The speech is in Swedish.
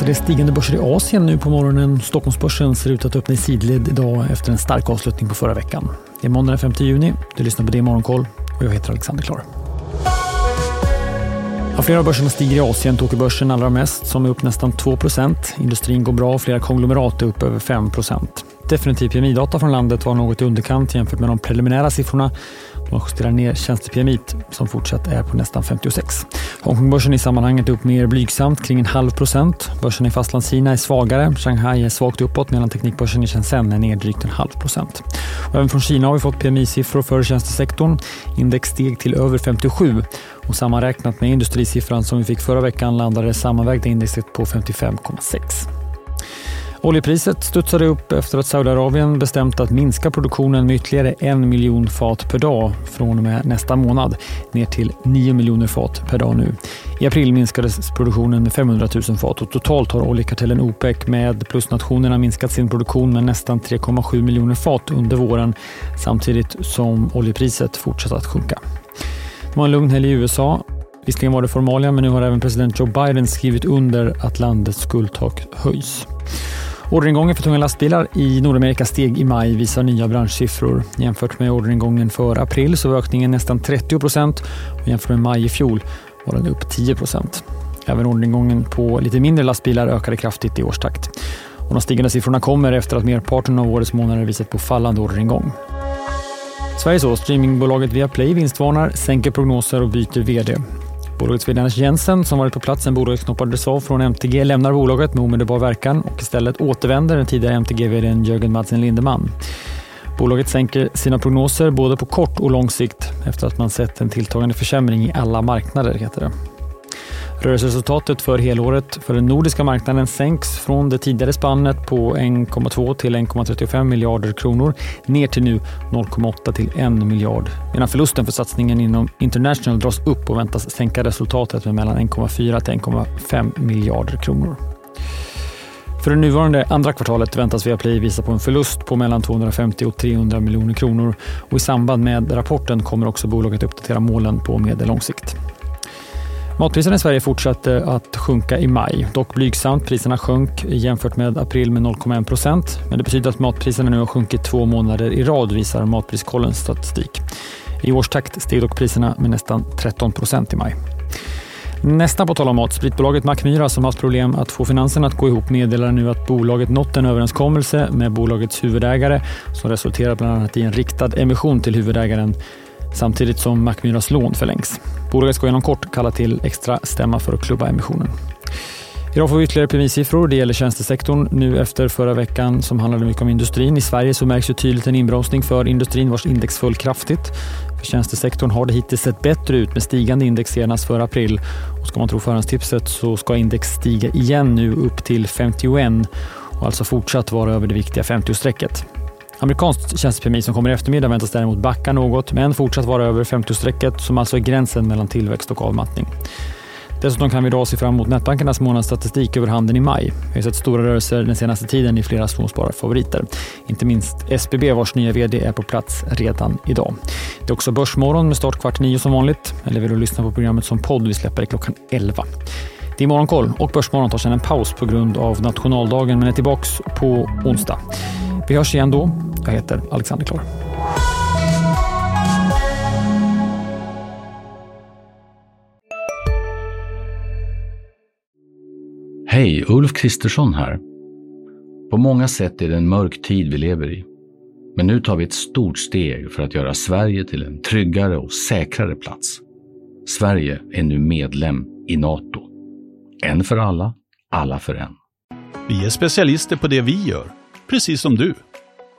mestadels stigande börser i Asien nu på morgonen. Stockholmsbörsen ser ut att öppna i sidled idag efter en stark avslutning på förra veckan. Det är måndag den 5 juni. Du lyssnar på det Morgonkoll och jag heter Alexander Klar. Ja, flera av börserna stiger i Asien. Tokyobörsen allra mest, som är upp nästan 2% Industrin går bra och flera konglomerat är upp över 5% Definitiv PMI-data från landet var något i underkant jämfört med de preliminära siffrorna. Man justerar ner tjänstepiamit som fortsatt är på nästan 56. Hongkongbörsen i sammanhanget är upp mer blygsamt, kring en halv procent. Börsen i Fastlandskina är svagare. Shanghai är svagt uppåt medan teknikbörsen i Shenzhen är ner drygt en halv procent. Och även från Kina har vi fått PMI-siffror för tjänstesektorn. Index steg till över 57 och sammanräknat med industrisiffran som vi fick förra veckan landade det sammanvägda indexet på 55,6. Oljepriset studsade upp efter att Saudiarabien bestämt att minska produktionen med ytterligare en miljon fat per dag från och med nästa månad ner till 9 miljoner fat per dag nu. I april minskades produktionen med 500 000 fat och totalt har oljekartellen OPEC med plusnationerna minskat sin produktion med nästan 3,7 miljoner fat under våren samtidigt som oljepriset fortsatt att sjunka. Det var en lugn helg i USA. Visserligen var det formalia, men nu har även president Joe Biden skrivit under att landets skuldtak höjs. Orderingången för tunga lastbilar i Nordamerika steg i maj visar nya branschsiffror. Jämfört med orderingången för april så var ökningen nästan 30 procent och jämfört med maj i fjol var den upp 10 procent. Även orderingången på lite mindre lastbilar ökade kraftigt i årstakt. Och de stigande siffrorna kommer efter att merparten av årets månader visat på fallande orderingång. Sveriges så, streamingbolaget Viaplay vinstvarnar, sänker prognoser och byter VD. Bolagets vd Anders Jensen, som varit på plats sen bolaget knoppades av från MTG, lämnar bolaget med omedelbar verkan och istället återvänder den tidigare MTG-vdn Jörgen Madsen Lindeman. Bolaget sänker sina prognoser både på kort och lång sikt efter att man sett en tilltagande försämring i alla marknader, heter det. Rörelseresultatet för helåret för den nordiska marknaden sänks från det tidigare spannet på 1,2 till 1,35 miljarder kronor ner till nu 0,8 till 1 miljard. Medan förlusten för satsningen inom International dras upp och väntas sänka resultatet med mellan 1,4 till 1,5 miljarder kronor. För det nuvarande andra kvartalet väntas Viaplay visa på en förlust på mellan 250 och 300 miljoner kronor och i samband med rapporten kommer också bolaget uppdatera målen på medellång sikt. Matpriserna i Sverige fortsatte att sjunka i maj. Dock blygsamt. Priserna sjönk jämfört med april med 0,1 procent. Men det betyder att matpriserna nu har sjunkit två månader i rad, visar Matpriskollens statistik. I årstakt steg dock priserna med nästan 13 procent i maj. Nästan på tal om mat, spritbolaget Mackmyra som haft problem att få finanserna att gå ihop meddelar nu att bolaget nått en överenskommelse med bolagets huvudägare som resulterar bland annat i en riktad emission till huvudägaren samtidigt som Mackmyras lån förlängs. Bolaget ska inom kort kalla till extra stämma för att klubba emissionen. Idag får vi ytterligare PMI-siffror. Det gäller tjänstesektorn nu efter förra veckan som handlade mycket om industrin. I Sverige så märks ju tydligt en inbromsning för industrin vars index föll kraftigt. För tjänstesektorn har det hittills sett bättre ut med stigande index senast för april. Och ska man tro förhandstipset så ska index stiga igen nu upp till 51 och alltså fortsatt vara över det viktiga 50-strecket. Amerikanskt tjänstepmi som kommer i eftermiddag väntas däremot backa något, men fortsatt vara över 50-strecket som alltså är gränsen mellan tillväxt och avmattning. Dessutom kan vi idag se fram emot nätbankernas månadsstatistik över handeln i maj. Vi har sett stora rörelser den senaste tiden i flera småspararfavoriter. Inte minst SBB vars nya VD är på plats redan idag. Det är också Börsmorgon med start kvart nio som vanligt. Eller vill du lyssna på programmet som podd? Vi släpper det klockan 11. Det är Morgonkoll och Börsmorgon tar sedan en paus på grund av nationaldagen men är tillbaka på onsdag. Vi hörs igen då. Jag heter Alexander Klar. Hej, Ulf Kristersson här. På många sätt är det en mörk tid vi lever i. Men nu tar vi ett stort steg för att göra Sverige till en tryggare och säkrare plats. Sverige är nu medlem i Nato. En för alla, alla för en. Vi är specialister på det vi gör, precis som du.